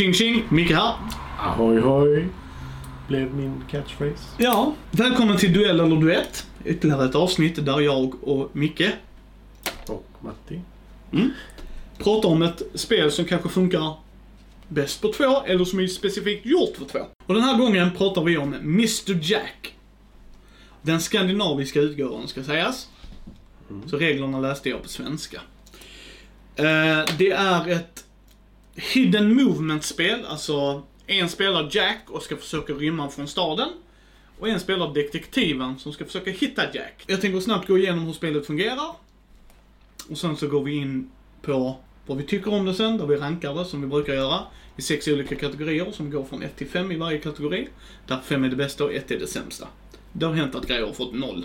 Tjing tjing, Micke här. Ahoy hoj, blev min catchphrase. Ja, välkommen till Duell eller Duett. Ytterligare ett avsnitt där jag och Micke Och Matti. pratar om ett spel som kanske funkar bäst på två, eller som är specifikt gjort för två. Och den här gången pratar vi om Mr Jack. Den skandinaviska utgåvan ska sägas. Så reglerna läste jag på svenska. Eh, det är ett hidden movement-spel, alltså en spelar Jack och ska försöka rymma från staden. Och en spelar detektiven som ska försöka hitta Jack. Jag tänker snabbt gå igenom hur spelet fungerar. Och sen så går vi in på vad vi tycker om det sen, där vi rankar det som vi brukar göra. I sex olika kategorier som går från 1 till 5 i varje kategori. Där 5 är det bästa och 1 är det sämsta. Det har hänt att grejer har fått noll.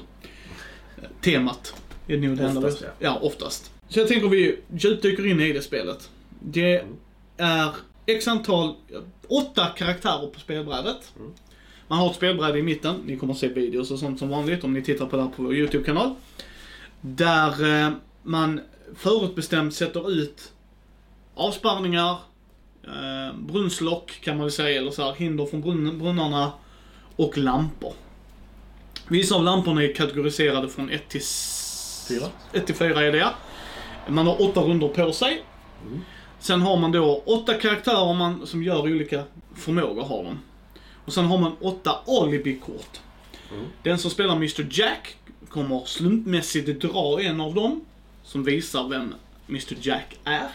Eh, Temat är nog det enda vi- Ja, oftast. Så jag tänker vi djupdyker in i det spelet. Det är x antal, åtta karaktärer på spelbrädet. Man har ett spelbräde i mitten, ni kommer att se videos och sånt som vanligt om ni tittar på det här på vår YouTube-kanal. Där eh, man förutbestämt sätter ut avspärrningar, eh, brunnslock kan man väl säga, eller så här, hinder från brunn, brunnarna och lampor. Vissa av lamporna är kategoriserade från 1 till s- Fyra. 1 till 4 är det. Man har åtta runder på sig. Sen har man då åtta karaktärer man, som gör olika förmågor har de. Och sen har man åtta alibi-kort. Den som spelar Mr Jack kommer slumpmässigt dra en av dem som visar vem Mr Jack är.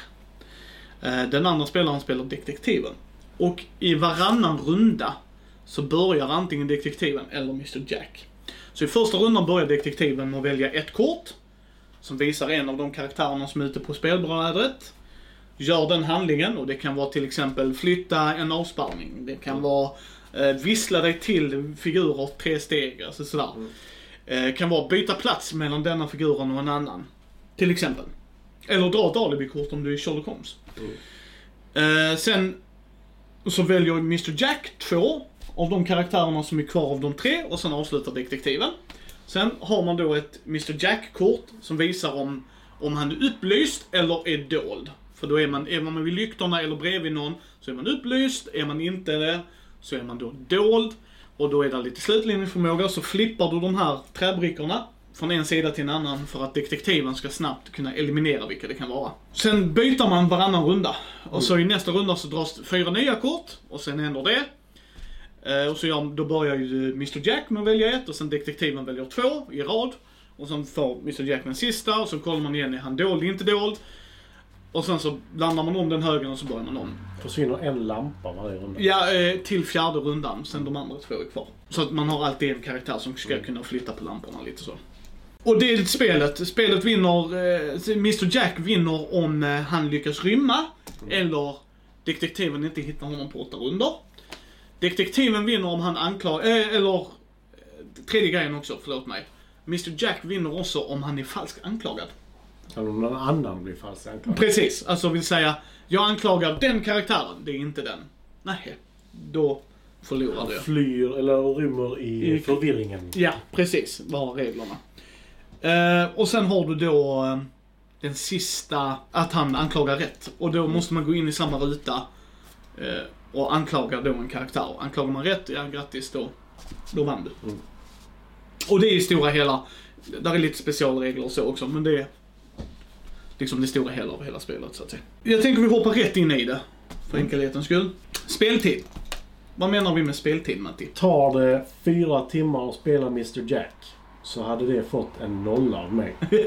Eh, Den andra spelaren spelar detektiven. Och i varannan runda så börjar antingen detektiven eller Mr Jack. Så i första rundan börjar detektiven med att välja ett kort som visar en av de karaktärerna som är ute på spelbrädet. Gör den handlingen och det kan vara till exempel flytta en avspärrning. Det kan vara eh, vissla dig till figurer tre steg, alltså sådär. Eh, kan vara byta plats mellan denna figuren och en annan. Till exempel. Eller dra ett alibi-kort om du är Sherlock Holmes. Eh, sen så väljer Mr Jack två av de karaktärerna som är kvar av de tre och sen avslutar detektiven. Sen har man då ett Mr Jack-kort som visar om, om han är upplyst eller är dold. För då är man, är man vid lyktorna eller bredvid någon så är man upplyst, är man inte det så är man då dold. Och då är det lite slutledningsförmåga, så flippar du de här träbrickorna från en sida till en annan för att detektiven ska snabbt kunna eliminera vilka det kan vara. Sen byter man varannan runda. Och så i nästa runda så dras fyra nya kort och sen händer det. Eh, och så gör, då börjar ju eh, Mr Jack med att välja ett och sen detektiven väljer två i rad. Och sen får Mr Jack den sista och så kollar man igen, är han dold, inte dold? Och sen så blandar man om den högen och så börjar man om. Försvinner en lampa varje runda. Ja, eh, till fjärde rundan, sen de andra två är kvar. Så att man har alltid en karaktär som ska kunna flytta på lamporna lite så. Och det är spelet. Spelet vinner, eh, Mr Jack vinner om eh, han lyckas rymma, eller detektiven inte hittar honom på åtta runder. Detektiven vinner om han anklagar, eh, eller, tredje grejen också, förlåt mig. Mr Jack vinner också om han är falskt anklagad. Eller om någon annan blir falskt anklagad. Precis, alltså vill säga, jag anklagar den karaktären, det är inte den. Nej, då förlorar du. Flyr eller rymmer i I- förvirringen. Ja, precis, var reglerna. Eh, och sen har du då eh, den sista, att han anklagar rätt. Och då måste man gå in i samma ruta eh, och anklaga då en karaktär. Anklagar man rätt, ja grattis, då, då vann du. Mm. Och det är i stora hela, där är lite specialregler och så också, men det liksom det stora hela av hela spelet så att säga. Jag tänker vi hoppar rätt in i det, för enkelhetens skull. Speltid. Vad menar vi med speltid, Matti? Tar det fyra timmar att spela Mr Jack så hade det fått en nolla av mig.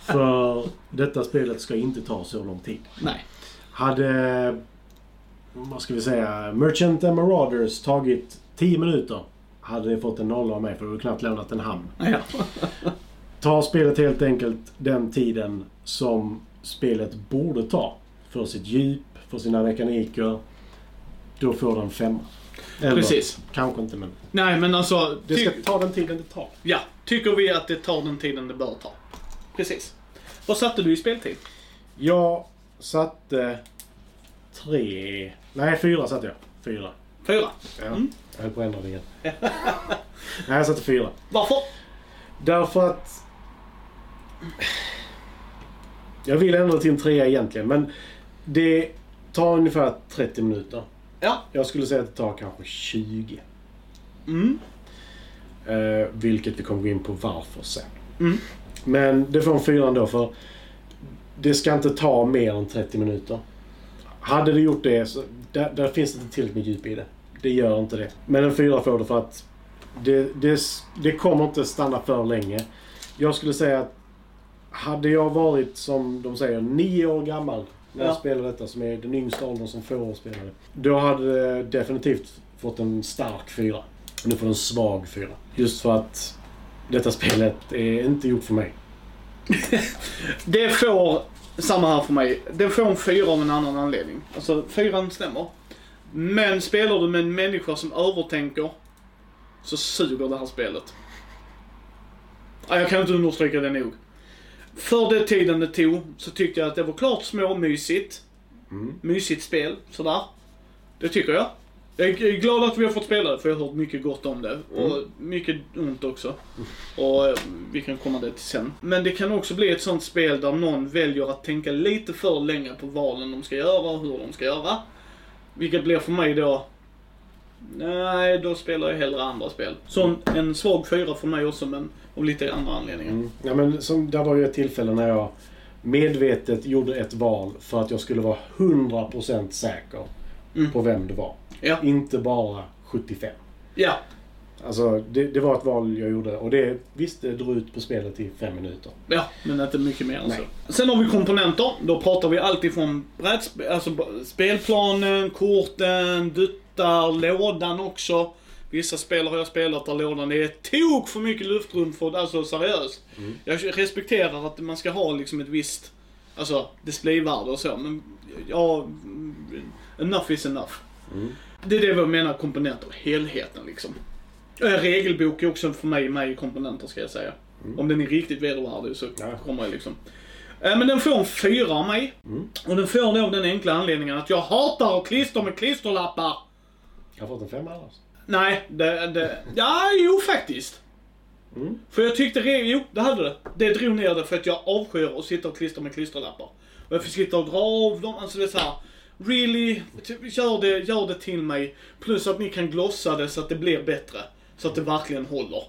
För detta spelet ska inte ta så lång tid. Nej. Hade, vad ska vi säga, Merchant and Marauders tagit 10 minuter hade det fått en nolla av mig för du har knappt lämnat en hamn. Ja. Ta spelet helt enkelt den tiden som spelet borde ta. För sitt djup, för sina mekaniker. Då får den femma. Eller, Precis. Kanske inte men. Nej, men alltså... Det ska ta den tiden det tar. ja, tycker vi att det tar den tiden det bör ta. Precis. Vad satte du i speltid? Jag satte tre... Nej, fyra satte jag. Fyra. Fyra. Ja. Mm. Jag höll på att ändra det igen. Nej, jag satte fyra. Varför? Därför att... Jag vill ändra till en trea egentligen, men det tar ungefär 30 minuter. Ja. Jag skulle säga att det tar kanske 20. Mm. Eh, vilket vi kommer gå in på varför sen. Mm. Men det får en fyra ändå för det ska inte ta mer än 30 minuter. Hade det gjort det så där, där finns det inte tillräckligt med djup i det. Det gör inte det. Men en fyra får det för att det, det, det kommer inte stanna för länge. Jag skulle säga att hade jag varit, som de säger, nio år gammal när jag Ja. spelade detta, som är den yngsta åldern som får spela det. Då hade det definitivt fått en stark fyra. Nu får det en svag fyra. Just för att detta spelet är inte gjort för mig. Det får, samma här för mig, det får en fyra av en annan anledning. Alltså fyran stämmer. Men spelar du med en människa som övertänker så suger det här spelet. Ja, jag kan inte understryka det nog. För den tiden det tog så tyckte jag att det var klart småmysigt. Mm. Mysigt spel, sådär. Det tycker jag. Jag är glad att vi har fått spela det, för jag har hört mycket gott om det. Och mycket ont också. Och eh, vi kan komma det till sen. Men det kan också bli ett sånt spel där någon väljer att tänka lite för länge på valen de ska göra och hur de ska göra. Vilket blir för mig då... Nej, då spelar jag hellre andra spel. Så en svag fyra för mig också, men av lite andra anledningar. Mm. Ja, men som, där var ju ett tillfälle när jag medvetet gjorde ett val för att jag skulle vara 100% säker Mm. på vem det var. Ja. Inte bara 75. Ja. Alltså, det, det var ett val jag gjorde och det, visst, det drog ut på spelet i fem minuter. Ja, men inte mycket mer än så. Sen har vi komponenter. Då pratar vi allt ifrån brädsp- alltså spelplanen, korten, duttar, lådan också. Vissa spel har jag spelat där lådan är tok för mycket luftrum för att, alltså seriöst. Jag respekterar att man ska ha liksom ett visst, alltså displayvärde och så, men ja, mm, enough is enough. Det är det jag menar komponenter, helheten liksom. Regelbok är också för mig med i komponenter ska jag säga. Om den är riktigt vedervärdig så Ja. kommer jag liksom. Eh, Men den får en fyra av mig. Och den får det av den enkla anledningen att jag hatar att klistra med klisterlappar. Jag har fått en femma annars. Nej, det, det, ja, jo faktiskt. Mm. För jag tyckte, jo det hade det. Det drog ner det för att jag avskyr att sitta och klistra med klisterlappar. Och jag fick sitta och dra av dem, alltså det är så här. Really, typ, gör det, gör det till mig. Plus att ni kan glossa det så att det blir bättre. Så att det verkligen håller.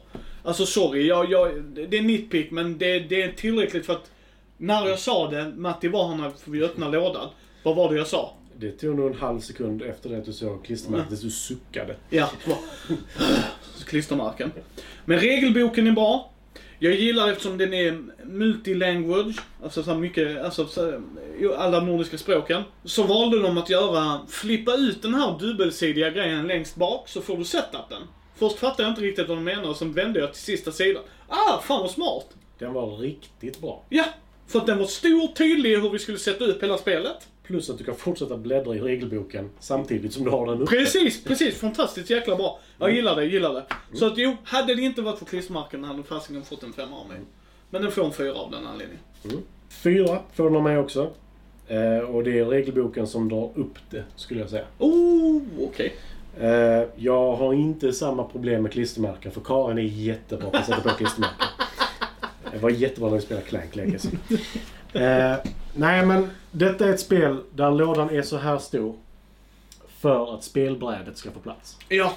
Alltså sorry, jag, jag, det är nitpick men det, det är tillräckligt för att när jag sa det, Matti var här när vi öppnade lådan. Vad var det jag sa? Det tog nog en halv sekund efter det att du såg klistermärket, du suckade. Ja, klistermärken. Men regelboken är bra. Jag gillar eftersom den är multilanguage, alltså så mycket, alltså så, alla nordiska språken. Så valde de att göra, flippa ut den här dubbelsidiga grejen längst bak så får du setupen. Först fattade jag inte riktigt vad de menade och sen vände jag till sista sidan. Ah, fan vad smart! Den var riktigt bra. Ja, för att den var stor, tydlig hur vi skulle sätta upp hela spelet. Plus att du kan fortsätta bläddra i regelboken samtidigt som du har den uppe. Precis, precis. Fantastiskt jäkla bra. Jag gillar det, gillar det. Så att jo, hade det inte varit för klistermärken hade fasiken fått en femma av mig. Men den får en fyra av den anledningen. Fyra får den av mig också. Eh, och det är regelboken som drar upp det, skulle jag säga. Oh, okej. Eh, jag har inte samma problem med klistermärken, för Karin är jättebra på att sätta på klistermärken. Det var jättebra när vi spelade Clank Legacy. Eh, nej, men detta är ett spel där lådan är så här stor för att spelbrädet ska få plats. Ja,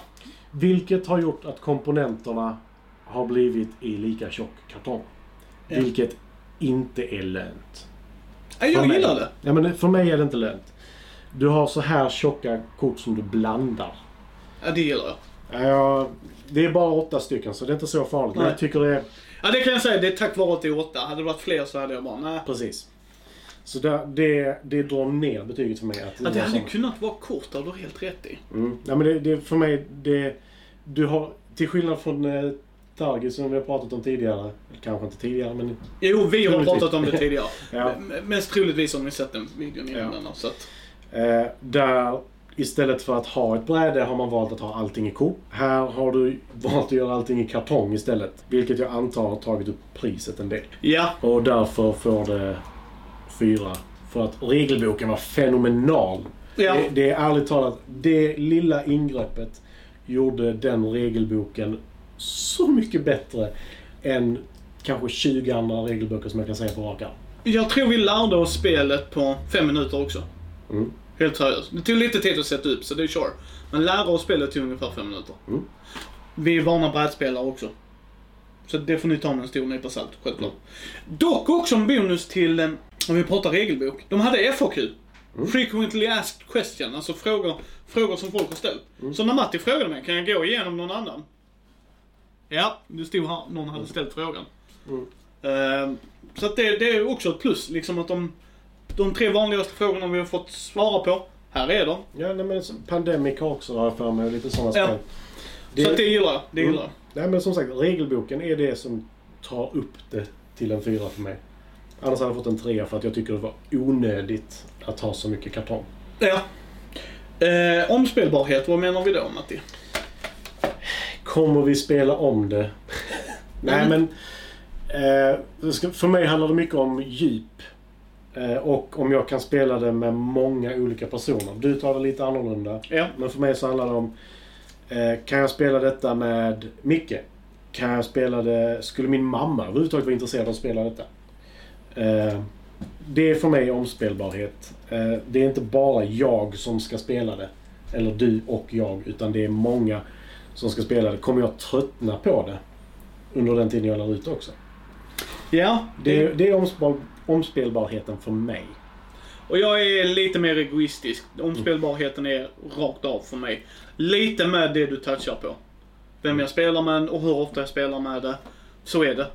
Vilket har gjort att komponenterna har blivit i lika tjock kartong. Ja. Vilket inte är lönt. Nej, jag För mig- gillar det. Ja, men för mig är det inte lönt. Du har så här tjocka kort som du blandar. Ja, det gillar jag. Ja, det är bara åtta stycken så det är inte så farligt. Men Nej. jag tycker det är... Ja, det kan jag säga. Det är tack vare att det är åtta. Hade det varit fler så hade jag bara, nej. Precis. Så där, det, det drar ner betyget för mig. Att Ja, det hade sån. kunnat vara kort, det har du helt rätt i. Mm. Ja, men det, det, för mig, det... Du har... Till skillnad från eh, Target som vi har pratat om tidigare. Kanske inte tidigare, men... Jo, vi har pratat om det tidigare. Ja. Mest troligtvis har ni sett den videon innan Ja. så att... Eh, där istället för att ha ett bräde har man valt att ha allting i kort. Här har du valt att göra allting i kartong istället. Vilket jag antar har tagit upp priset en del. Ja, Och därför får det fyra. För att regelboken var fenomenal. Ja. Det, det är ärligt talat, det lilla ingreppet gjorde den regelboken så mycket bättre än kanske 20 andra regelböcker som jag kan säga på rak arm. jag tror vi lärde oss spelet på fem minuter också. Mm. Helt seriöst. Det tog lite tid att sätta upp, så det är sure. Men lära oss spelet tog ungefär fem minuter. Mm. Vi är vana brädspelare också. Så det får ni ta med en stor nypa salt, självklart. Dock också en bonus till, om vi pratar regelbok. De hade FAQ. Frequently asked question, alltså frågor, frågor som folk har ställt. Så när Matti frågade mig, kan jag gå igenom någon annan? Ja, det stod här, någon hade ställt frågan. Mm. Eh, så att det, det är också ett plus, liksom att de, de tre vanligaste frågorna vi har fått svara på, här är de. Ja, nej, men Pandemic har också har jag för mig lite sådana Ja. spel. Så att det gillar jag, det Mm. gillar jag. Nej, men som sagt, regelboken är det som tar upp det till en fyra för mig. Annars hade jag fått en trea för att jag tycker det var onödigt att ha så mycket kartong. Ja. Eh, omspelbarhet, vad menar vi då Matti? Kommer vi spela om det? Nej, Mm. men... Eh, för mig handlar det mycket om djup. Eh, och om jag kan spela det med många olika personer. Du tar det lite annorlunda. Ja. Men för mig så handlar det om... Eh, kan jag spela detta med Micke? Kan jag spela det... Skulle min mamma överhuvudtaget vara intresserad av att spela detta? Eh, det är för mig omspelbarhet. Eh, det är inte bara jag som ska spela det. Eller du och jag. Utan det är många som ska spela det. Kommer jag tröttna på det under den tiden jag lär ut det också? Ja, Det, är- det är omspel, omspelbarheten för mig. Och jag är lite mer egoistisk. Omspelbarheten är rakt av för mig. Lite med det du touchar på. Vem jag spelar med och hur ofta jag spelar med det. Så är det.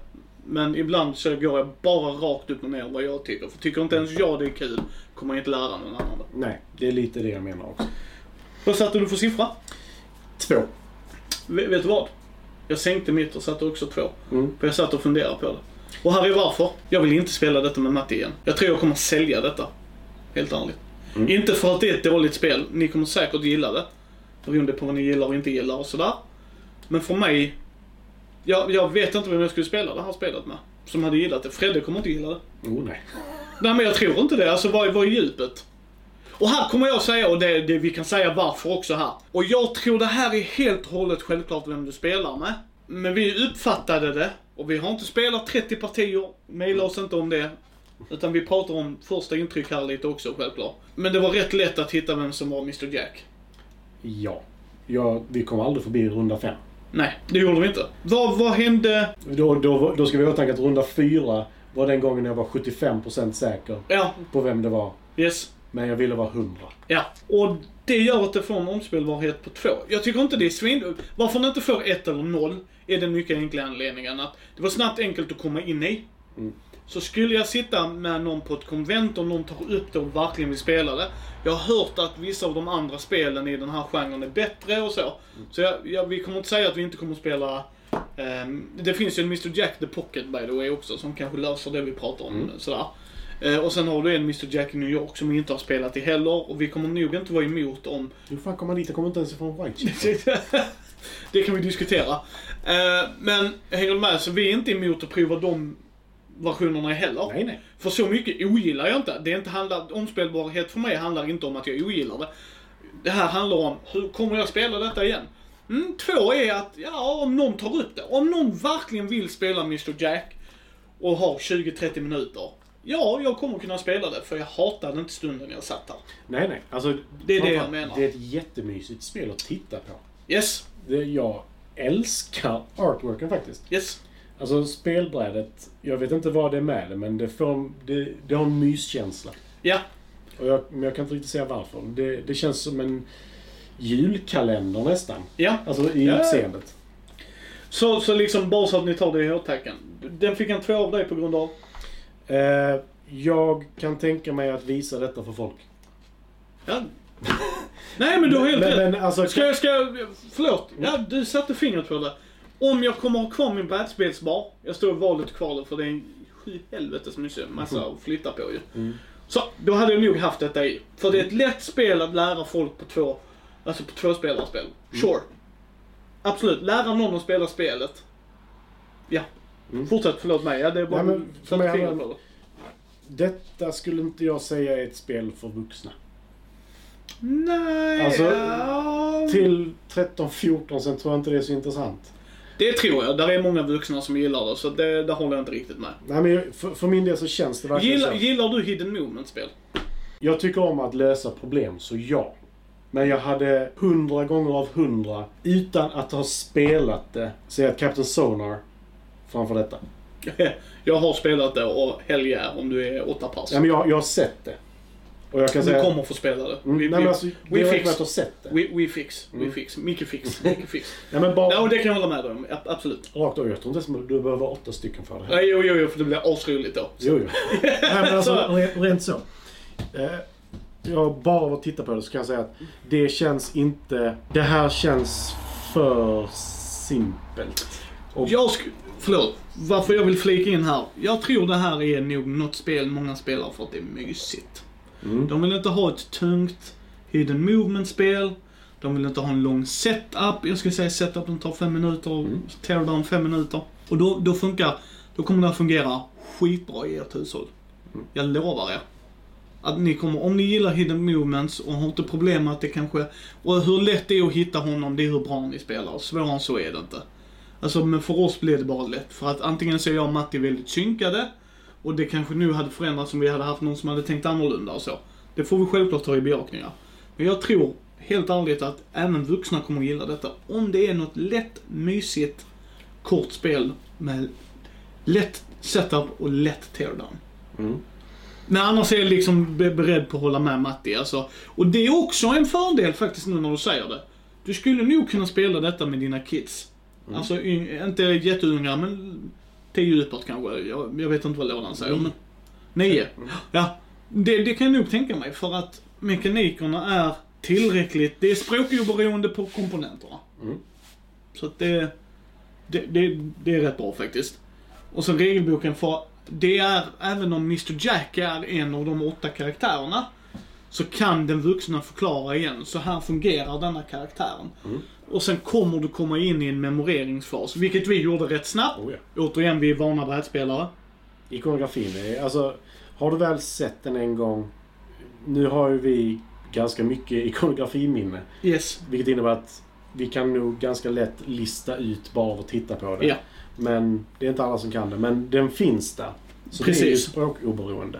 Men ibland så går jag bara rakt upp och ner vad jag tycker. För tycker inte ens jag det är kul, kommer jag inte lära någon annan det. Nej, det är lite det jag menar också. Vad satte du för siffra? Två. Vet, vet du vad? Jag sänkte mitt och satte också två. Mm. För jag satt och funderade på det. Och här är varför. Jag vill inte spela detta med Matti igen. Jag tror jag kommer sälja detta. Helt ärligt. Mm. Inte för att det är ett dåligt spel. Ni kommer säkert gilla det. Beroende på vad ni gillar och inte gillar och sådär. Men för mig... Jag, jag vet inte vem jag skulle spela det här spelet med. Som hade gillat det. Fredde kommer inte gilla det. Oh, nej. Nej men jag tror inte det. Alltså vad, vad är djupet? Och här kommer jag säga, och det, det, vi kan säga varför också här. Och jag tror det här är helt och hållet självklart vem du spelar med. Men vi uppfattade det, och vi har inte spelat 30 partier, maila oss inte om det. Utan vi pratar om första intryck här lite också självklart. Men det var rätt lätt att hitta vem som var Mr Jack. Ja. ja. Vi kommer aldrig förbi runda fem. Nej, det gjorde vi inte. Vad, vad hände? Då, då, då ska vi ha i åtanke att runda fyra var den gången jag var 75% säker Ja, på vem det var. yes. Men jag ville vara 100. Ja, och det gör att det får en omspelbarhet på två. Jag tycker inte det är svin... Varför den inte får ett eller noll är den mycket enkla anledningen att det var snabbt enkelt att komma in i. Mm. Så skulle jag sitta med någon på ett konvent och någon tar upp det och verkligen vill spela det. Jag har hört att vissa av de andra spelen i den här genren är bättre och så. Så jag, jag, vi kommer inte säga att vi inte kommer att spela ehm, det finns ju en Mr Jack the Pocket by the way också som kanske löser det vi pratar om. Sådär. Eh, och sen har du en Mr Jack i New York som vi inte har spelat i heller. Och vi kommer nog inte vara emot om... Hur fan kommer man dit? Jag kommer inte ens ifrån White Chip. det kan vi diskutera. Eh, men hänger du med? Så vi är inte emot att prova de versionerna heller. Nej, nej. För så mycket ogillar jag inte. Det är inte handlar, omspelbarhet för mig handlar inte om att jag ogillar det. Det här handlar om, hur kommer jag spela detta igen? Mm, två är att, ja, om någon tar upp det. Om någon verkligen vill spela Mr Jack och har 20-30 minuter. Ja, jag kommer kunna spela det, för jag hatade inte stunden jag satt här. Nej, nej. Alltså, Det är det jag menar. Det är ett jättemysigt spel att titta på. Yes, Det, jag älskar artworken faktiskt. yes. Alltså spelbrädet, jag vet inte vad det är med det, men det, får, det, det har en myskänsla. Ja, Och jag, men jag kan inte riktigt säga varför. Det, det känns som en julkalender nästan. ja. Alltså i Ja. utseendet. Så, så liksom, bara så att ni tar det i åtanke. Den fick en två av dig på grund av? Eh, jag kan tänka mig att visa detta för folk. Ja. Nej men du har helt men, rätt. men alltså... Ska jag, ska jag, förlåt. Ja, du satte fingret på det. Om jag kommer ha kvar min brädspelsbar, jag står i valet kvalet för det är en sju helvetes mycket massa att flytta på ju. Mm. Så, då hade jag nog haft detta i. För det är ett lätt spel att lära folk på två, alltså på tvåspelarspel. Sure. Absolut, lära någon att spela spelet. Ja. Mm. Fortsätt, förlåt mig. Ja, det är bara Nej, men för satte mig fingret på det. Detta skulle inte jag säga är ett spel för vuxna. Nej, Alltså. Till 13-14 sen tror jag inte det är så intressant. Det tror jag. Där är många vuxna som gillar det, så det, där håller jag inte riktigt med. Nej, men för, för min del så känns det verkligen Gillar, så. gillar du Hidden Moment-spel? Jag tycker om att lösa problem, så ja. Men jag hade hundra gånger av hundra, utan att ha spelat det, säga Captain Sonar framför detta. Jag har spelat det och yeah, om du är åtta pass. Ja, men jag, jag har sett det. Och jag kan du säga... kommer få spela det. Mm, Vi, nej, men alltså, we det fix. att sett det. we, we fix. We Mm. fix. Mycket fix. Mycket fix. Ja, men bara Ja, och det kan jag hålla med dig om. Absolut. rakt av. Jag tror inte ens du behöver vara åtta stycken för det. Ja, jo, jo, jo, för det blir asroligt då. Jo, jo. Nej, men alltså, Så. re- rent så. Eh, jag bara av att titta på det så kan jag säga att det känns inte... Det här känns för simpelt. Och, Jag sk- Förlåt. Varför jag vill flika in här. Jag tror det här är nog något spel många spelar för att det är mysigt. Mm. De vill inte ha ett tungt hidden movement-spel. De vill inte ha en lång setup. Jag skulle säga setupen tar fem minuter Mm. teardown fem minuter. Och då, då funkar, då kommer det att fungera skitbra i ert hushåll. Mm. Jag lovar er. Att ni kommer, om ni gillar hidden movements och har inte problem med att det kanske, och hur lätt det är att hitta honom, det är hur bra ni spelar. Svårare än så är det inte. Alltså, men för oss blev det bara lätt. För att antingen så är jag och Matti väldigt synkade, och det kanske nu hade förändrats om vi hade haft någon som hade tänkt annorlunda och så. Det får vi självklart ta i bejakningar. Men jag tror, helt ärligt, att även vuxna kommer att gilla detta. Om det är något lätt, mysigt, kort spel med lätt setup och lätt teardown. Mm. Men annars är jag liksom be- beredd på att hålla med Matti. Alltså. Och det är också en fördel faktiskt nu när du säger det. Du skulle nog kunna spela detta med dina kids. Mm. Alltså inte jätteunga, men 10 uppåt kanske. Jag, jag vet inte vad lådan säger. Men, nio. Mm. Ja. Det, det kan jag nog tänka mig för att mekanikerna är tillräckligt. Det är språkoberoende på komponenterna. Mm. Så att det, det, det, det är rätt bra faktiskt. Och sen regelboken för, det är, även om Mr Jack är en av de åtta karaktärerna, så kan den vuxna förklara igen, så här fungerar denna karaktären. Mm. Och sen kommer du komma in i en memoreringsfas, vilket vi gjorde rätt snabbt. Oh, ja. Återigen, vi är vana brädspelare. Ikonografin är... Alltså, har du väl sett den en gång... Nu har ju vi ganska mycket ikonografiminne. Yes. Vilket innebär att vi kan nog ganska lätt lista ut bara av att titta på det. Ja. Men det är inte alla som kan det. Men den finns där. Så det är ju Precis. språkoberoende.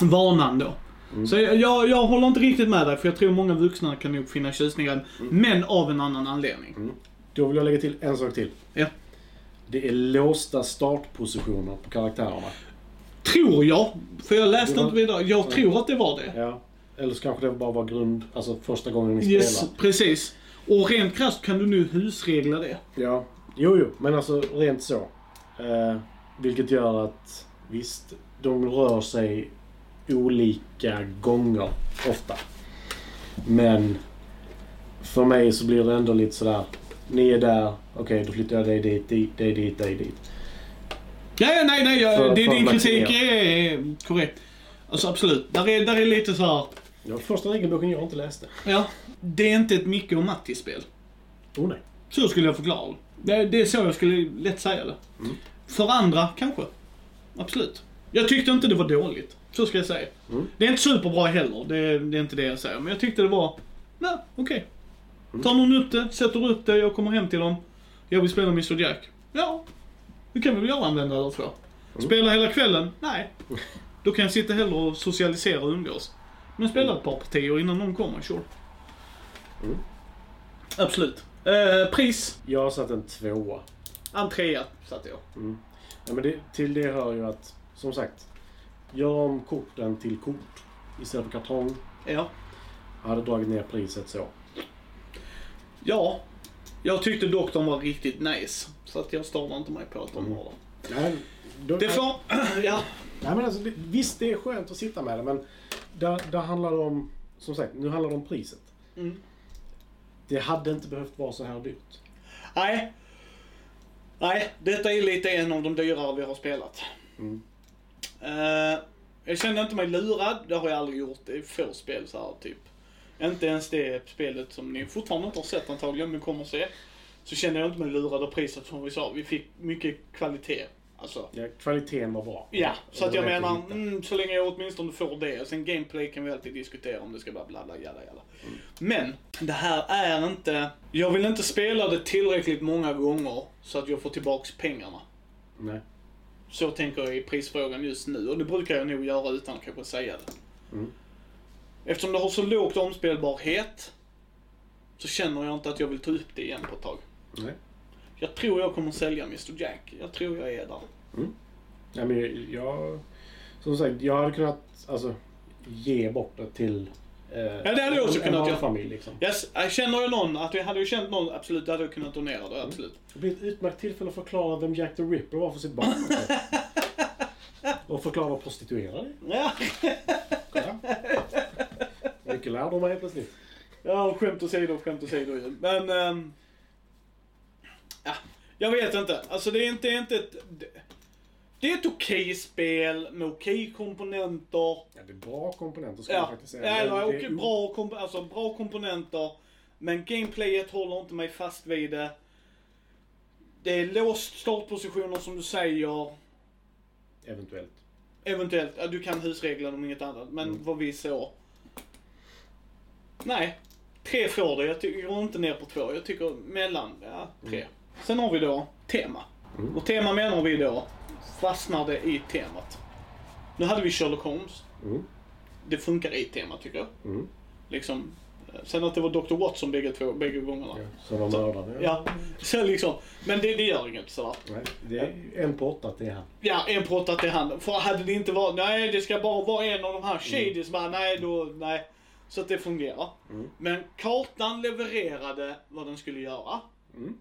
Vanan då. Mm. Så jag, jag, jag håller inte riktigt med dig, för jag tror många vuxna kan nog finna tjusningen, Mm. men av en annan anledning. Då vill jag lägga till en sak till. Ja. Det är låsta startpositioner på karaktärerna. Tror jag, för jag läste var- inte vidare. Jag Ja. tror att det var det. Ja. Eller så kanske det bara var grund... Alltså första gången ni Yes, spelar. precis. Och rent krasst kan du nu husregla det. Ja. Jo, jo. Men alltså rent så. Eh, vilket gör att visst, de rör sig olika gånger ofta. Men för mig så blir det ändå lite sådär. Ni är där, okej då flyttar jag dig dit, dit, dig dit, dig dit. Ja, ja, nej, nej. För- det, din kritik är korrekt. Alltså absolut. Där är, där är lite så här. Det var första regelboken jag inte läste. ja. Det är inte ett Micke och Matti-spel. Oh nej. Så skulle jag förklara det. det. Det är så jag skulle lätt säga det. Mm. För andra, kanske. Absolut. Jag tyckte inte det var dåligt. Så ska jag säga. Mm. Det är inte superbra heller. Det, det är inte det jag säger. Men jag tyckte det var, nej, okej. Mm. Tar någon upp det, sätter upp det, jag kommer hem till dem. Jag vill spela Mr Jack. Ja, det kan vi väl göra en vända eller två. Mm. Spela hela kvällen? Nej. Då kan jag sitta hellre och socialisera och umgås. Men spela ett par partier innan någon kommer, sure. Mm. Absolut. Eh, pris? Jag har satt en tvåa. En trea satte jag. Ja, men det, till det hör ju att, som sagt, gör om korten till kort istället för kartong. Ja. Jag hade dragit ner priset så. Ja. Jag tyckte dock de var riktigt nice. Så att jag störde inte mig på att de Mm. var det. Nej, då, Det får... ja. nej, men alltså, det, visst, det är skönt att sitta med det, men där, där handlar det om, som sagt, nu handlar det om priset. Mm. Det hade inte behövt vara så här dyrt. Nej. Nej, detta är lite en av de dyrare vi har spelat. Mm. Eh, jag kände inte mig lurad. Det har jag aldrig gjort. Är få spel så här typ. Inte ens det spelet som ni fortfarande inte har sett antagligen, men kommer se. Så kände jag inte mig lurad av priset som vi sa. Vi fick mycket kvalitet. Alltså. Ja, kvaliteten var bra. Ja, så att jag menar, att mm, så länge jag åtminstone får det. Sen gameplay kan vi alltid diskutera om det ska vara bla bla jalla jalla. Mm. Men, det här är inte... Jag vill inte spela det tillräckligt många gånger så att jag får tillbaks pengarna. Nej. Så tänker jag i prisfrågan just nu och det brukar jag nog göra utan att kanske säga det. Mm. Eftersom det har så lågt omspelbarhet så känner jag inte att jag vill ta upp det igen på ett tag. Nej. Jag tror jag kommer sälja Mr Jack. Jag tror jag är där. Ja, men jag... Som sagt, jag hade kunnat alltså, ge bort det till eh, det hade jag också en, kunnat göra. familj liksom. Yes, jag känner jag någon, att jag hade ju känt någon, absolut, då hade jag kunnat donera det, absolut. Det blir ett utmärkt tillfälle att förklara vem Jack the Ripper var för sitt barn. Och förklara vad prostituerade är. Ja, Kolla. Mycket lärdomar helt plötsligt. ja skämt åsido, skämt åsido ju. Men, ehm, ja, jag vet inte. Alltså det är inte, det är inte ett... Det, det är ett okej spel med okej komponenter. Ja, det är bra komponenter skulle jag Ja, faktiskt säga. eller det är- bra, komp- alltså, bra komponenter. Men gameplayet håller inte mig fast vid det. Det är låst startpositioner som du säger. Eventuellt. Eventuellt, ja, du kan husreglerna om inget annat. Men Mm. vad vi såg. Nej. Tre får det. Jag tycker inte ner på två. Jag tycker mellan, ja, tre. Sen har vi då tema. Mm. Och tema menar vi då fastnade i temat. Nu hade vi Sherlock Holmes. Mm. Det funkar i temat tycker jag. Mm. Liksom. eh, Sen att det var Dr. Watson bägge, två, bägge gångerna. Ja, så de mördade. Ja, så liksom. Men det, det gör inget sådär. Nej, det är en på åtta är han. Ja, en prottat till hand. För hade det inte varit, nej det ska bara vara en av de här shadies, bara nej då, nej. Så att det fungerar. Mm. Men kartan levererade vad den skulle göra. Mm.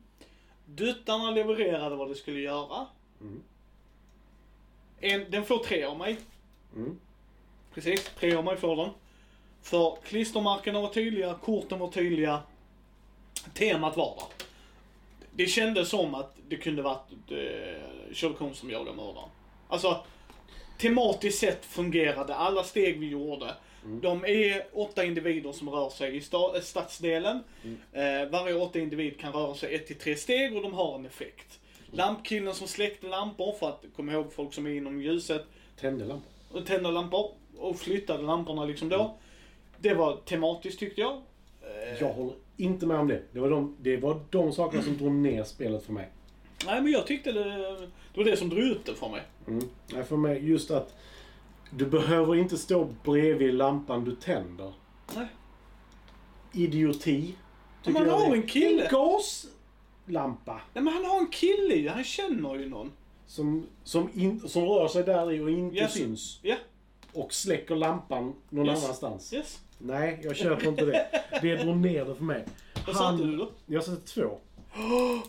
Duttarna levererade vad det skulle göra. Mm. En, den får tre av mig. Mm. Precis, tre av mig får den. För klistermärkena var tydliga, korten var tydliga. Temat var där. Det kändes som att det kunde varit eh, Sherlock Holmes som jagade mördaren. Alltså, tematiskt sett fungerade alla steg vi gjorde. De är åtta individer som rör sig i sta- eh, stadsdelen. Eh, varje åtta individ kan röra sig ett till tre steg och de har en effekt. Lampkillen som släckte lampor, för att komma ihåg folk som är inom ljuset, Tände lampor. och tända lampor och flyttade lamporna liksom då. Det var tematiskt tyckte jag. Eh, Jag håller inte med om det. Det var de, det var de sakerna som drog ner spelet för mig. Nej men jag tyckte det, det var det som drog ut det för mig. Mm. Nej, för mig just att du behöver inte stå bredvid lampan du tänder. Nej. Idioti. Men man har en kille. En gaslampa. Nej men han har en kille ju, han känner ju någon. Som, som, in, som rör sig där i och inte Yes. syns. Ja, Och släcker lampan någon Yes. annanstans. yes. Nej, jag köper inte det. Det drog ner det för mig. Vad satte du då? Jag satte två.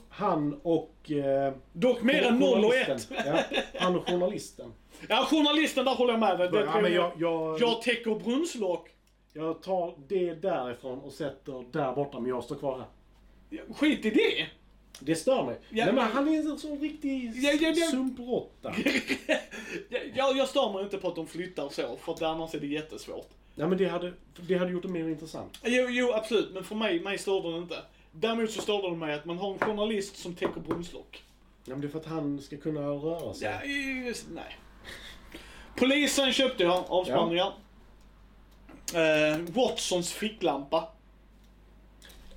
Han och... Eh, Dock mer än 0 och 1. journalisten. Ja, han och journalisten. Ja, journalisten där håller jag med dig. Det Ja, men jag, jag, jag, täcker brunnslock. jag tar det därifrån och sätter där borta, men jag står kvar här. Skit i det. Det stör mig. Ja, Nej, men han är en sån riktig Ja, ja, ja. sumprotta. jag, jag stör mig inte på att de flyttar så, för att annars är det jättesvårt. Nej, men det hade, det hade gjort det mer intressant. Jo, jo absolut, men för mig, mig störde det inte. Däremot så störde det mig att man har en journalist som täcker brunnslock. Ja, men det är för att han ska kunna röra sig. Ja, just, nej. Polisen köpte jag, avspärrningar. Eh, Watsons ficklampa.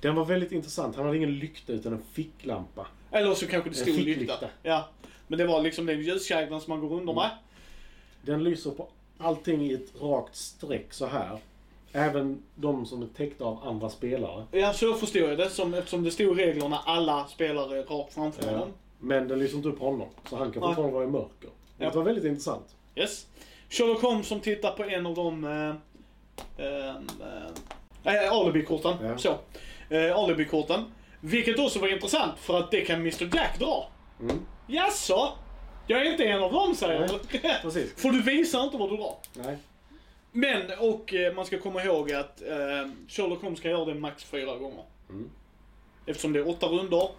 Den var väldigt intressant. Han hade ingen lykta utan en ficklampa. Eller så kanske det En stod ficklykta. lykta. Ja. Men det var liksom den ljuskäglan som man går under med. Den lyser på allting i ett rakt streck så här. Även de som är täckta av andra spelare. Ja, så förstår jag det. Som, eftersom det stod i reglerna alla spelare rakt framför Ja. honom. Men den lyser inte upp honom. Så han kan fortfarande vara i mörker. Ja. Det var väldigt intressant. Yes. Sherlock Holmes som tittar på en av de... Eh, eh, eh, alibi-korten. Ja. Så. Eh, alibi-korten. Vilket också var intressant för att det kan Mr Jack dra. Mm. Jaså? Jag är inte en av dem säger precis. För du visar inte vad du drar. Nej. Men, och eh, man ska komma ihåg att eh, Sherlock Holmes kan göra det max fyra gånger. Mm. Eftersom det är åtta rundor.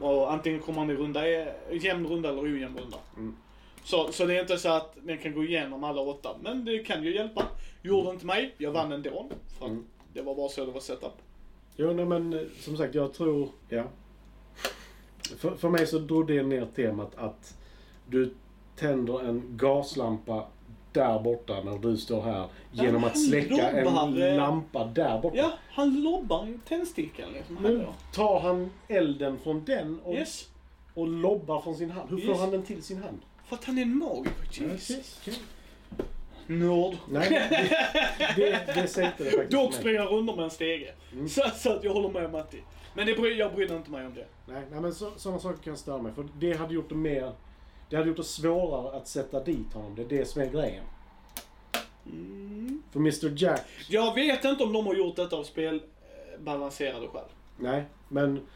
Och antingen kommer han i runda, eh, jämn runda eller ojämn runda. Mm. Så, så det är inte så att den kan gå igenom alla åtta. Men det kan ju hjälpa. Gjorde inte mig. Jag vann ändå. För Mm. det var bara så det var setup. Jo, nej, men eh, som sagt, jag tror... Ja. För, för mig så drog det ner temat att du tänder en gaslampa där borta när du står här genom Ja, att släcka han en eh, lampa där borta. Ja, han lobbar tändstickan liksom. Nu tar han elden från den och, Yes. och lobbar från sin hand. Hur får Yes. han den till sin hand? För att han är en magiker. Jesus. Okej. Nörd. Nej, det, det, det säger inte det faktiskt. Dock Nej. springa runt med en stege. Mm. Så, så att jag håller med Matti. Men det bry, jag bryr inte mig om det. Nej, nej men så, sådana saker kan störa mig. För det hade gjort det mer... Det hade gjort det svårare att sätta dit honom. Det är det som är grejen. Mm. För Mr Jack... Jag vet inte om de har gjort detta av spel eh, balanserade själv. Nej, men...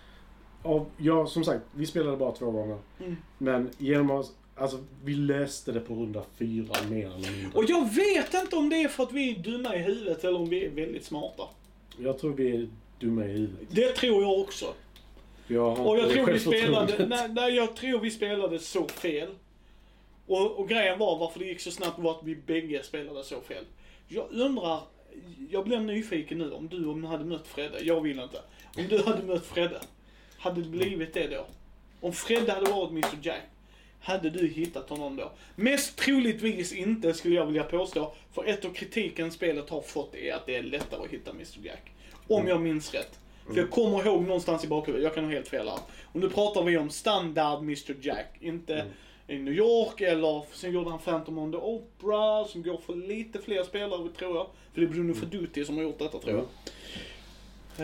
Av, ja, som sagt, vi spelade bara två gånger. Mm. Men genom att... Alltså, vi löste det på runda fyra mer eller mindre. Och jag vet inte om det är för att vi är dumma i huvudet eller om vi är väldigt smarta. Jag tror vi är dumma i huvudet. Det tror jag också. Jag har Och jag tror vi spelade, nej, nej, jag tror vi spelade så fel. Och, och grejen var varför det gick så snabbt var att vi bägge spelade så fel. Jag undrar, jag blir nyfiken nu om du om du hade mött Fredde, jag vill inte. Om du hade mött Fredde, hade det blivit det då? Om Fredde hade varit Mr Jack, hade du hittat honom då? Mest troligtvis inte skulle jag vilja påstå, för ett av kritiken spelet har fått är att det är lättare att hitta Mr Jack. Om jag minns rätt. För jag kommer ihåg någonstans i bakhuvudet, jag kan ha helt fel här. Och nu pratar vi om standard Mr Jack, inte i New York eller sen gjorde han Phantom on the Opera som går för lite fler spelare tror jag. För det är Bruno Feduti som har gjort detta tror jag.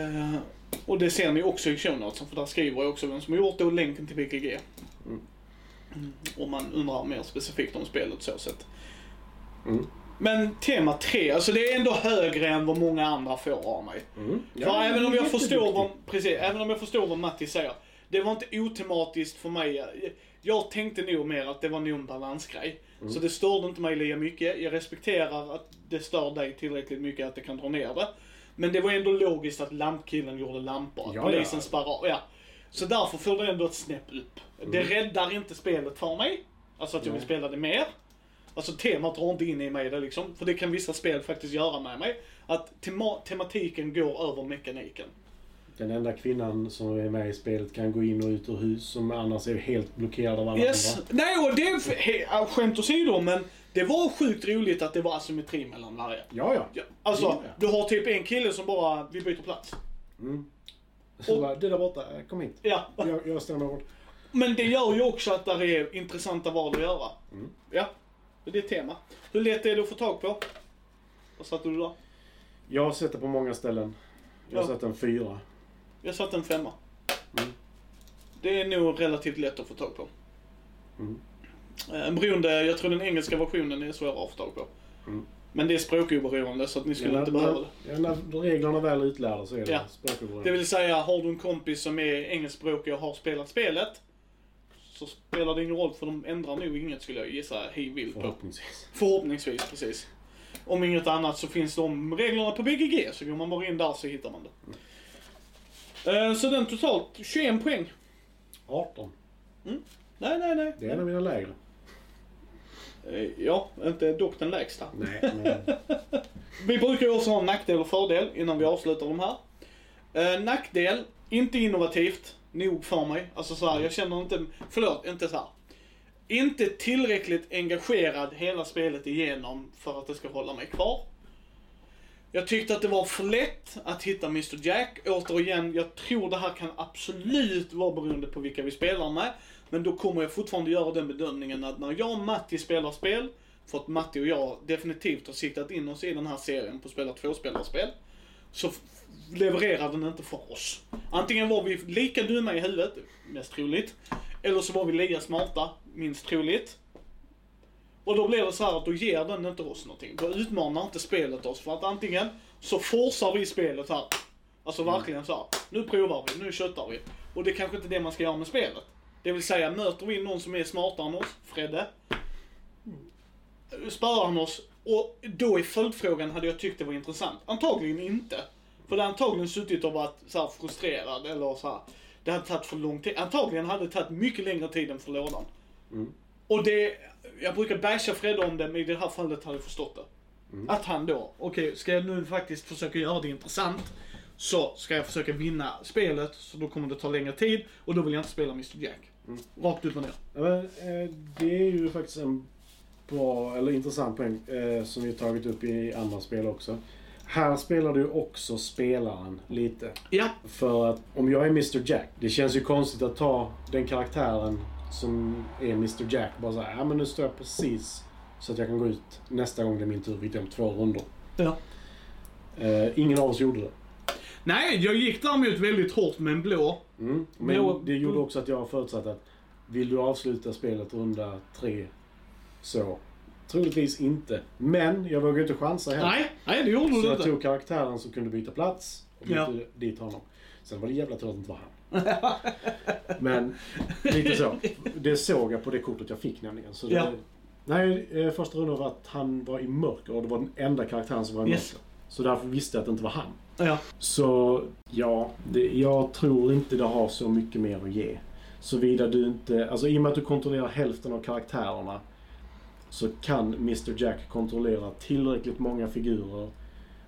Eh, och det ser ni också i show notesen, för där skriver jag också vem som har gjort det och länken till BGG. Mm. Om man undrar mer specifikt om spelet så sett. Mm. Men tema 3, alltså det är ändå högre än vad många andra får av mig. Mm. För även om jag förstår vad, precis, även om jag förstår vad Matti säger. Det var inte otematiskt för mig. Jag tänkte nog mer att det var nog en balansgrej. Mm. Så det störde inte mig lika mycket. Jag respekterar att det stör dig tillräckligt mycket att det kan dra ner det. Men det var ändå logiskt att lampkillen gjorde lampor. Att Ja, polisen ja. sparar. Ja. Så därför får det ändå ett snäpp upp. Det räddar inte spelet för mig. Alltså att jag vill spela det mer. Alltså temat drar inte in i mig det liksom. För det kan vissa spel faktiskt göra med mig. Att tema tematiken går över mekaniken. Den enda kvinnan som är med i spelet kan gå in och ut ur hus som annars är helt blockerad av alla Yes. andra. Nej, och det är skämt åsido, men det var sjukt roligt att det var asymmetri mellan varje. Ja, ja. Alltså, ja. du har typ en kille som bara, vi byter plats. Mm. Så Och- bara, det där borta, kom hit. Ja. Jag, jag ställer mig bort. Men det gör ju också att där är intressanta val att göra. Mm. Ja, det är ett tema. Hur lätt är det att få tag på? Vad satte du där? Jag har sett det på många ställen. Jag har Ja. sett en fyra. Jag satte en femma. Mm. Det är nog relativt lätt att få tag på. Mm. Eh, beroende, jag tror den engelska versionen är svårare att få tag på. Mm. Men det är språkoberoende så att ni skulle Ja, inte när, behöva det. ja, när reglerna väl är utlärda så är det Ja. språkoberoende. Det vill säga, har du en kompis som är engelskspråkig och har spelat spelet. Så spelar det ingen roll för de ändrar nog inget skulle jag gissa hej vilt på. Förhoppningsvis. Förhoppningsvis, precis. Om inget annat så finns de reglerna på BGG så går man bara in där så hittar man det. Eh, Så den totalt 21 poäng. 18. Nej, nej, nej. Det är en av mina lägre. Eh, Ja, inte dock den lägsta. Nej, men... Vi brukar ju också ha en nackdel och fördel innan vi avslutar de här. Eh, nackdel, inte innovativt nog för mig. Alltså så här, jag känner inte, förlåt, inte så här. Inte tillräckligt engagerad hela spelet igenom för att det ska hålla mig kvar. Jag tyckte att det var för lätt att hitta Mr Jack. Återigen, jag tror det här kan absolut vara beroende på vilka vi spelar med. Men då kommer jag fortfarande göra den bedömningen att när jag och Matti spelar spel, för att Matti och jag definitivt har siktat in oss i den här serien på att spela tvåspelarspel, så levererar den inte för oss. Antingen var vi lika dumma i huvudet, mest troligt, eller så var vi lika smarta, minst troligt. Och då blir det så här att då ger den inte oss någonting. Då utmanar inte spelet oss. För att antingen så forcar vi spelet här. Alltså verkligen så här. Nu provar vi, nu köttar vi. Och det är kanske inte det man ska göra med spelet. Det vill säga, möter vi någon som är smartare än oss, Fredde. Spöar han oss. Och då är följdfrågan, hade jag tyckt det var intressant? Antagligen inte. För det hade antagligen suttit och varit så frustrerad eller så här. Det hade tagit för lång tid. Antagligen hade det tagit mycket längre tid än för lådan. Mm. Och det, jag brukar basha Fredde om det, men i det här fallet hade jag förstått det. Mm. Att han då, okej, ska jag nu faktiskt försöka göra det intressant, så ska jag försöka vinna spelet, så då kommer det ta längre tid, och då vill jag inte spela Mr Jack. Mm. Rakt upp och ner. Men, eh, det är ju faktiskt en bra, eller intressant poäng eh, som vi har tagit upp i andra spel också. Här spelar du också spelaren lite. Ja, För att om jag är Mr Jack, det känns ju konstigt att ta den karaktären som är Mr Jack bara såhär, ja men nu står jag precis Så att jag kan gå ut nästa gång det är min tur, vilket är om två rundor. Ja. Eh, ingen av oss gjorde det. Nej, jag gick däremot väldigt hårt med en blå. Mm. Men Jo. det gjorde också att jag förutsatte att vill du avsluta spelet runda tre så troligtvis inte. Men jag vågar inte chansa heller. Nej, nej det gjorde så du jag inte. tog karaktären som kunde byta plats och bytte Ja. dit honom. Sen var det jävla tur att det inte var han. Men lite så. Det såg jag på det kortet jag fick nämligen. Så det, Ja. Nej, eh, första rundan var att han var i mörker och det var den enda karaktären som var i Yes. mörker. Så därför visste jag att det inte var han. Ja. Så ja, det, jag tror inte det har så mycket mer att ge. Såvida du inte, alltså i och med att du kontrollerar hälften av karaktärerna så kan Mr Jack kontrollera tillräckligt många figurer,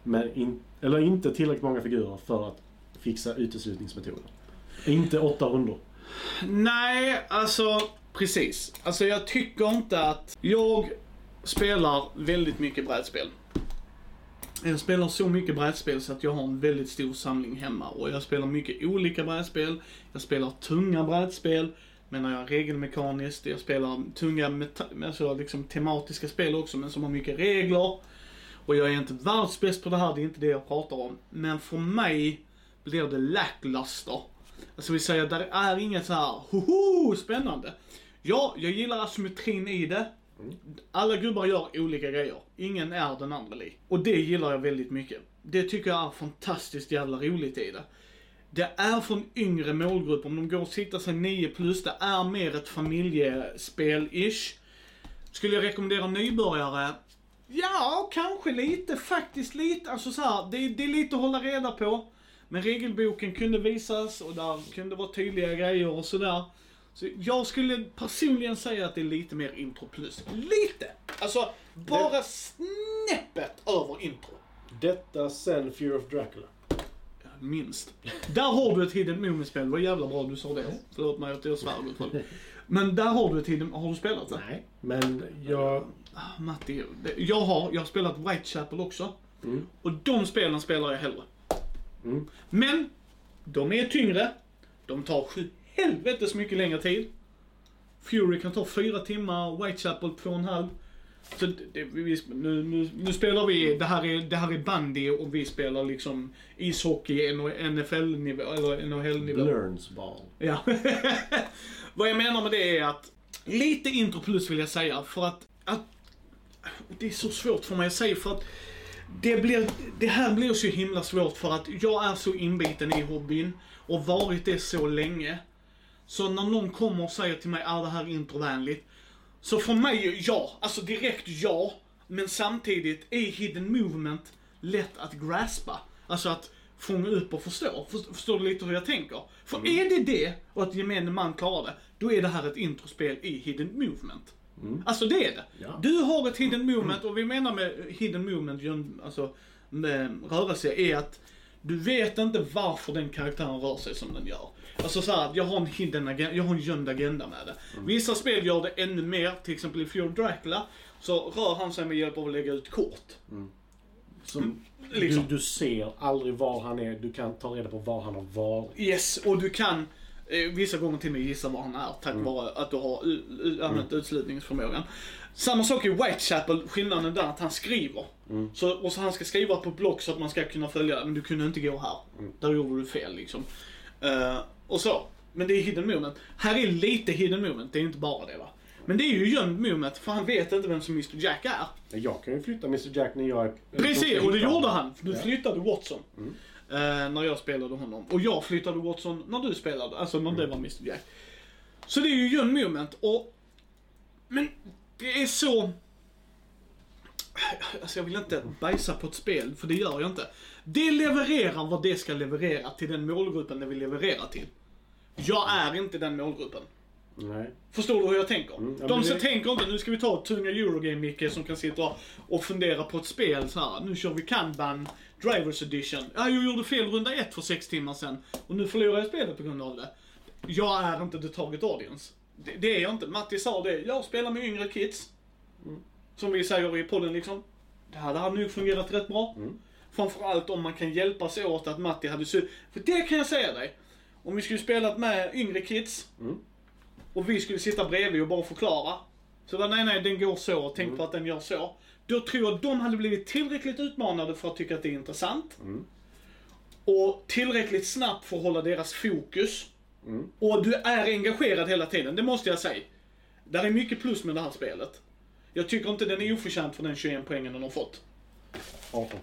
men in, eller inte tillräckligt många figurer för att fixa uteslutningsmetoden. Inte åtta rundor. Nej, alltså precis. Alltså jag tycker inte att... Jag spelar väldigt mycket brädspel. Jag spelar så mycket brädspel så att jag har en väldigt stor samling hemma. Och jag spelar mycket olika brädspel. Jag spelar tunga brädspel, menar jag regelmekaniskt. Jag spelar tunga alltså liksom tematiska spel också, men som har mycket regler. Och jag är inte världsbäst på det här, det är inte det jag pratar om. Men för mig blir det lackluster. Alltså vi säger, där är inget så här hoho spännande. Ja, jag gillar asymmetrin i det. Alla gubbar gör olika grejer. Ingen är den andra lik. Och det gillar jag väldigt mycket. Det tycker jag är fantastiskt jävla roligt i det. Det är från yngre målgrupp, om de går och siktar sig 9 plus, det är mer ett familjespel-ish. Skulle jag rekommendera nybörjare? Ja, kanske lite, faktiskt lite. Alltså så här, det, det är lite att hålla reda på. Men regelboken kunde visas och där kunde vara tydliga grejer och sådär. Så jag skulle personligen säga att det är lite mer intro plus. Lite! Alltså, bara snäppet över intro. Detta sen Fear of Dracula. Minst. Där har du ett hidden moment-spel. Det var jävla bra du sa det. Förlåt mig att jag svär Guldfall. Men där har du ett hidden... Har du spelat det? Nej. Men jag... Ah, Matti, det- jag har, jag har spelat Whitechapel också. Mm. Och de spelen spelar jag hellre. Mm. Men, de är tyngre. De tar sju helvetes mycket längre tid. Fury kan ta fyra timmar, Whitechapel två och en halv. Så det, det, vi, nu, nu, nu spelar vi, det här, är, det här är bandy och vi spelar liksom ishockey, NFL-nivå, eller NHL-nivå. Learns ball. Ja. Vad jag menar med det är att lite intro plus vill jag säga för att, att det är så svårt för mig att säga för att det, blir, det här blir så himla svårt för att jag är så inbiten i hobbyn och varit det så länge. Så när någon kommer och säger till mig, är det här introvänligt? Så för mig, ja. Alltså direkt ja. Men samtidigt är hidden movement lätt att graspa. Alltså att fånga upp och förstå. Först- Förstår du lite hur jag tänker? För är det det, och att gemene man klarar det, då är det här ett introspel i hidden movement. Alltså det är det. Ja. Du har ett hidden movement och vi menar med hidden movement, alltså med rörelse, är att du vet inte varför den karaktären rör sig som den gör. Alltså så här, jag har en hidden agenda, jag har en gömd agenda med det. Vissa spel gör det ännu mer, till exempel i of Dracula, så rör han sig med hjälp av att lägga ut kort. Som, liksom. du, du ser aldrig var han är. Du kan ta reda på var han har varit. Yes, och du kan eh, vissa gånger till och med gissa var han är tack vare att du har använt utslutningsförmågan. Samma sak i Whitechapel, skillnaden där att han skriver. Så, och så han ska skriva på block så att man ska kunna följa, men du kunde inte gå här. Där gjorde du fel liksom. Eh, och så. Men det är hidden moment. Här är lite hidden moment, det är inte bara det va. Men det är ju gömd moment, för han vet inte vem som Mr Jack är. Jag kan ju flytta Mr Jack när jag är... Precis, och det gjorde han. Du flyttade Watson. Eh, när jag spelade honom. Och jag flyttade Watson när du spelade, alltså när det var Mr Jack. Så det är ju John Moment och... Men det är så... Alltså jag vill inte bajsa på ett spel, för det gör jag inte. Det levererar vad det ska leverera till den målgruppen det vill leverera till. Jag är inte den målgruppen. Nej. Förstår du hur jag tänker? Mm, ja, De som det- tänker inte, nu ska vi ta tunga Eurogame Micke som kan sitta och fundera på ett spel så här. Nu kör vi Kanban Drivers Edition. Ja, jag gjorde fel runda ett för sex timmar sedan och nu förlorar jag spelet på grund av det. Jag är inte the target audience. Det, det är jag inte. Matti sa det, jag spelar med yngre kids. Som vi säger i podden liksom. Det här hade nog fungerat rätt bra. Framförallt om man kan hjälpas åt att Matti hade För det kan jag säga dig. Om vi skulle spelat med yngre kids och vi skulle sitta bredvid och bara förklara. Så bara, nej, nej, den går så. Tänk på att den gör så. Då tror jag att de hade blivit tillräckligt utmanade för att tycka att det är intressant. Och tillräckligt snabbt för att hålla deras fokus. Och du är engagerad hela tiden, det måste jag säga. Där är mycket plus med det här spelet. Jag tycker inte den är oförtjänt för den 21 poängen den har fått. 18.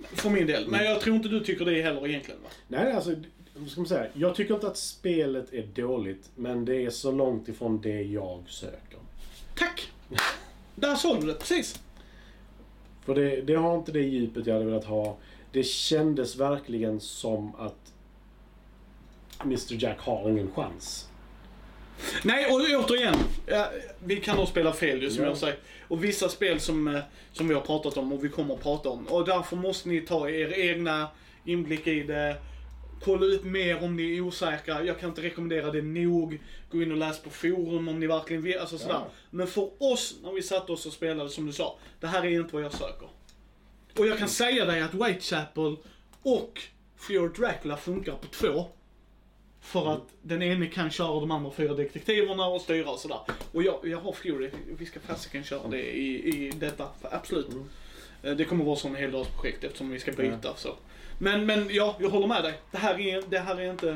För min del. Men jag tror inte du tycker det heller egentligen va? Nej, alltså, ska man säga? Jag tycker inte att spelet är dåligt, men det är så långt ifrån det jag söker. Tack! Där sa du det, precis. För det, det har inte det djupet jag hade velat ha. Det kändes verkligen som att Mr Jack har ingen chans. Nej, och återigen. Vi kan nog spela fel ju som Ja. jag säger. Och vissa spel som, eh, som vi har pratat om och vi kommer att prata om. Och därför måste ni ta er egna inblick i det. Kolla ut mer om ni är osäkra. Jag kan inte rekommendera det nog. Gå in och läs på forum om ni verkligen vill. Alltså sådär. Ja. Men för oss, när vi satt oss och spelade som du sa. Det här är inte vad jag söker. Och jag kan säga dig att Whitechapel och Fear Dracula funkar på två. För att den ene kan köra de andra fyra detektiverna och styra och sådär. Och jag, jag har Fury, vi ska fasiken köra det i, i detta, för absolut. Eh, Det kommer vara som heldagsprojekt eftersom vi ska byta så. Men, men ja, jag håller med dig. Det här är, det här är inte,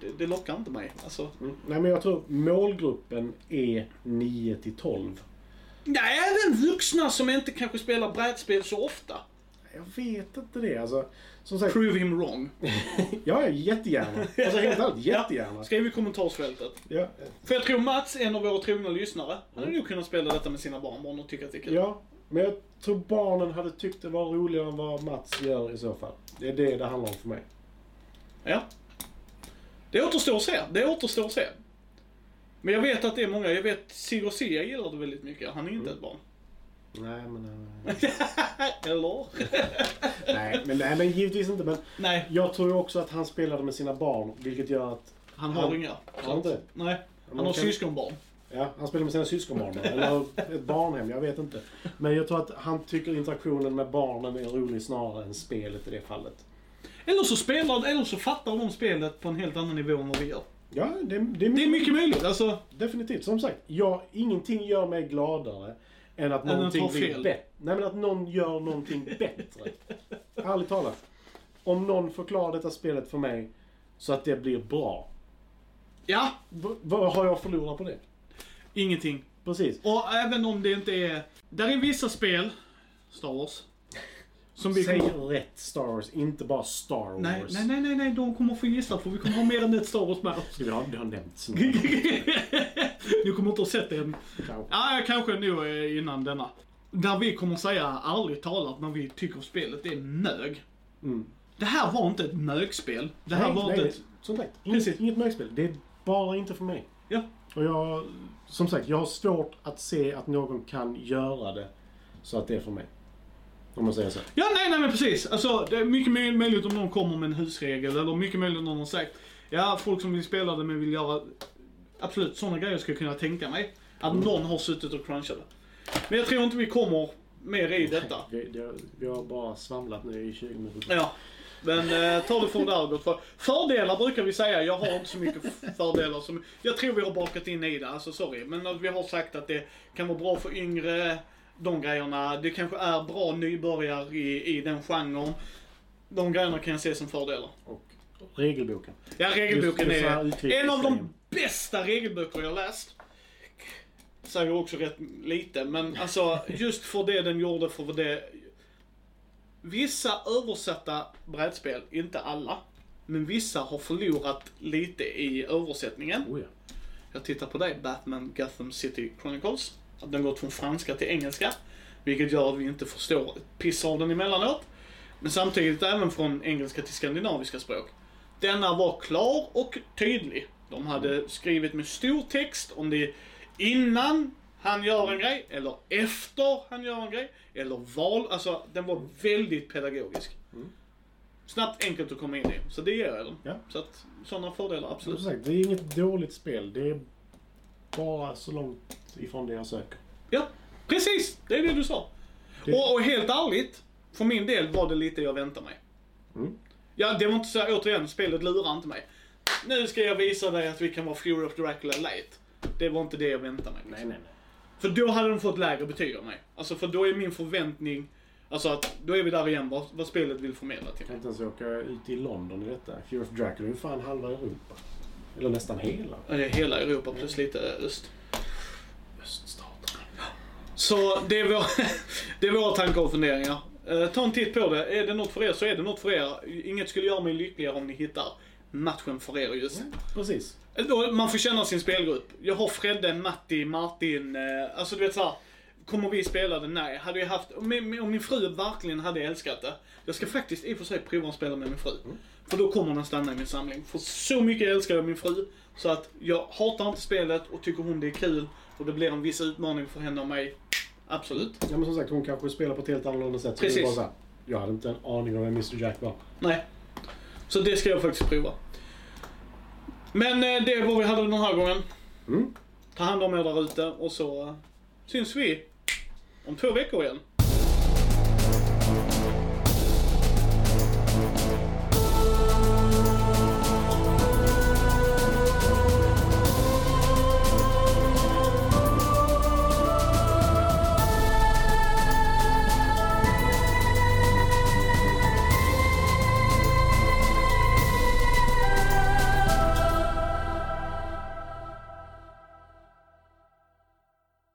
det, det lockar inte mig. Alltså, Mm. Nej, men jag tror målgruppen är 9 till 12. nej, även vuxna som inte kanske spelar brädspel så ofta. Jag vet inte det. Alltså, som sagt, Prove him wrong. ja, ja, jättegärna. Alltså helt ärligt, jättegärna. Skriv i kommentarsfältet. Ja, För jag tror Mats, en av våra trogna lyssnare, hade nog kunnat spela detta med sina barnbarn och tycka att det är kul. ja, men jag tror barnen hade tyckt det var roligare än vad Mats gör i så fall. Det är det det handlar om för mig. Ja. Det återstår att se. Det återstår att se. Men jag vet att det är många. Jag vet Sigurd Sia gillar det väldigt mycket. Han är inte ett barn. Nej, men... eh, Eller? nej, men, nej, men givetvis inte. Men Nej, jag tror ju också att han spelade med sina barn, vilket gör att... han har Han- inga. Har han inte? Nej, han har kan- syskonbarn. Ja, han spelar med sina syskonbarn. eller ett barnhem, jag vet inte. Men jag tror att han tycker interaktionen med barnen är rolig snarare än spelet i det fallet. Eller så spelar, eller så fattar de spelet på en helt annan nivå än vad vi gör. Ja, det, det är Det är mycket möjligt. Alltså, Definitivt. Som sagt, jag, ingenting gör mig gladare än att Än någonting blir bättre. Nej, men att någon gör någonting bättre. Ärligt talat. Om någon förklarar detta spelet för mig så att det blir bra. ja, V- vad har jag förlorat på det? Ingenting. Precis. Och även om det inte är... Där är vissa spel, Star Wars, som vi Säg kommer... rätt Star Wars, inte bara Star Wars. Nej, nej, nej, nej, nej, de kommer få gissa för vi kommer ha mer än ett Star Wars med oss. Det har, det har nämnts. du kommer inte att ha sett det än. Ja, kanske nu eh, innan denna. Där vi kommer säga ärligt talat när vi tycker spelet är nög. Mm. Det här var inte ett nögspel. Det här nej, var nej, inte ett... Sagt, inget, Precis. inget mögspel. Det är bara inte för mig. Ja. Och jag, som sagt, jag har svårt att se att någon kan göra det så att det är för mig. Om man säger så. Ja, nej, nej men precis. Alltså, det är mycket möj- möjligt om någon kommer med en husregel eller mycket möjligt om någon har sagt Ja, folk som vill spela det men vill göra... Absolut, sådana grejer ska jag kunna tänka mig. Att Mm. någon har suttit och crunchat det. Men jag tror inte vi kommer mer i detta. Vi, det, vi har bara svamlat nu i 20 minuter. Ja. Men eh, ta det från där gott för Fördelar brukar vi säga, jag har inte så mycket fördelar som... Jag tror vi har bakat in i det, alltså sorry. Men vi har sagt att det kan vara bra för yngre, de grejerna. Det kanske är bra nybörjare i, i den genren. De grejerna kan jag se som fördelar. Och regelboken. Ja, regelboken Just- här är en av de bästa regelböcker jag läst. Säger också rätt lite, men alltså just för det den gjorde, för det... Vissa översatta brädspel, inte alla, men vissa har förlorat lite i översättningen. Oh ja. Jag tittar på dig, Batman Gotham City Chronicles. Att den gått från franska till engelska. Vilket gör att vi inte förstår ett piss av den emellanåt. Men samtidigt även från engelska till skandinaviska språk. Denna var klar och tydlig. De hade skrivit med stor text om det innan han gör en grej, eller efter han gör en grej, eller val. Alltså, den var väldigt pedagogisk. Snabbt, enkelt att komma in i. Så det ger jag dem. Ja. Så att, sådana fördelar, Som absolut. sagt, det är inget dåligt spel. Det är bara så långt ifrån det jag söker. Ja, precis! Det är det du sa. Det- Och, och helt ärligt, för min del var det lite jag väntade mig. Mm. Ja, det var inte så, återigen, spelet lurar inte mig. Nu ska jag visa dig att vi kan vara Fury of Dracula light. Det var inte det jag väntade mig. Nej, nej, nej. För då hade de fått lägre betyg av mig. Alltså för då är min förväntning, alltså att då är vi där igen, vad, vad spelet vill förmedla till Jag kan inte ens åka ut i London i detta. Fear of Dracula är ju fan halva Europa. Eller nästan hela. Ja, Det är hela Europa plus lite öst. Öststaterna. Så det är, vår, det är våra tankar och funderingar. Eh, ta en titt på det. Är det något för er så är det något för er. Inget skulle göra mig lyckligare om ni hittar matchen för er just. Precis. Då Man får känna sin spelgrupp. Jag har Fredde, Matti, Martin. Eh, alltså du vet såhär. Kommer vi spela det? Nej. Hade jag haft, om min, om min fru verkligen hade älskat det. Jag ska faktiskt i och för sig prova att spela med min fru. För då kommer den stanna i min samling. För så mycket älskar jag min fru. Så att jag hatar inte spelet och tycker hon det är kul. Och det blir en viss utmaning för henne och mig. Absolut. Ja men som sagt, hon kanske spelar på ett helt annorlunda sätt. Så Precis. bara så här, jag hade inte en aning om vem Mr Jack var. Nej. Så det ska jag faktiskt prova. Men eh, det var vi hade den här gången. Mm. Ta hand om er där ute och så eh, syns vi om två veckor igen.